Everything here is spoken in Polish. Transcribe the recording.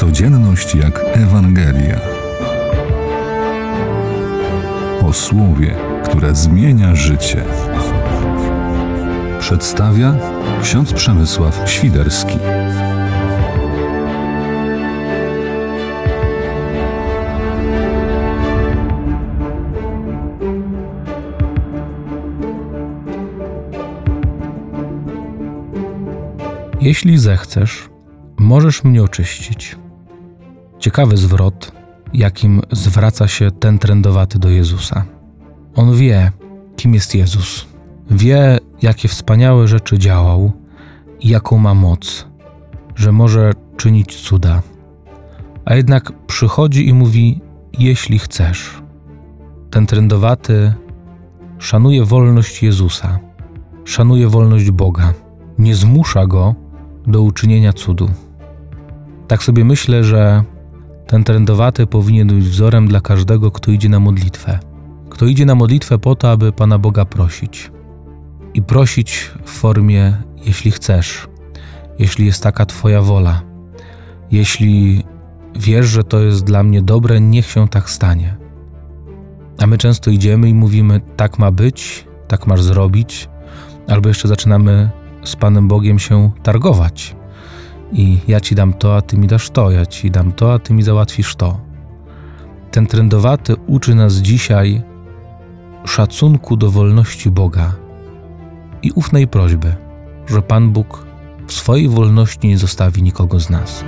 Codzienność jak Ewangelia. O słowie, które zmienia życie. Przedstawia ksiądz Przemysław Świderski. Jeśli zechcesz, możesz mnie oczyścić. Ciekawy zwrot, jakim zwraca się ten trendowaty do Jezusa. On wie, kim jest Jezus. Wie, jakie wspaniałe rzeczy działał i jaką ma moc, że może czynić cuda. A jednak przychodzi i mówi: Jeśli chcesz. Ten trendowaty szanuje wolność Jezusa, szanuje wolność Boga, nie zmusza go do uczynienia cudu. Tak sobie myślę, że ten trendowaty powinien być wzorem dla każdego, kto idzie na modlitwę. Kto idzie na modlitwę po to, aby Pana Boga prosić. I prosić w formie, jeśli chcesz, jeśli jest taka Twoja wola, jeśli wiesz, że to jest dla mnie dobre, niech się tak stanie. A my często idziemy i mówimy: tak ma być, tak masz zrobić, albo jeszcze zaczynamy z Panem Bogiem się targować. I ja ci dam to, a ty mi dasz to, ja ci dam to, a ty mi załatwisz to. Ten trendowaty uczy nas dzisiaj szacunku do wolności Boga i ufnej prośby, że Pan Bóg w swojej wolności nie zostawi nikogo z nas.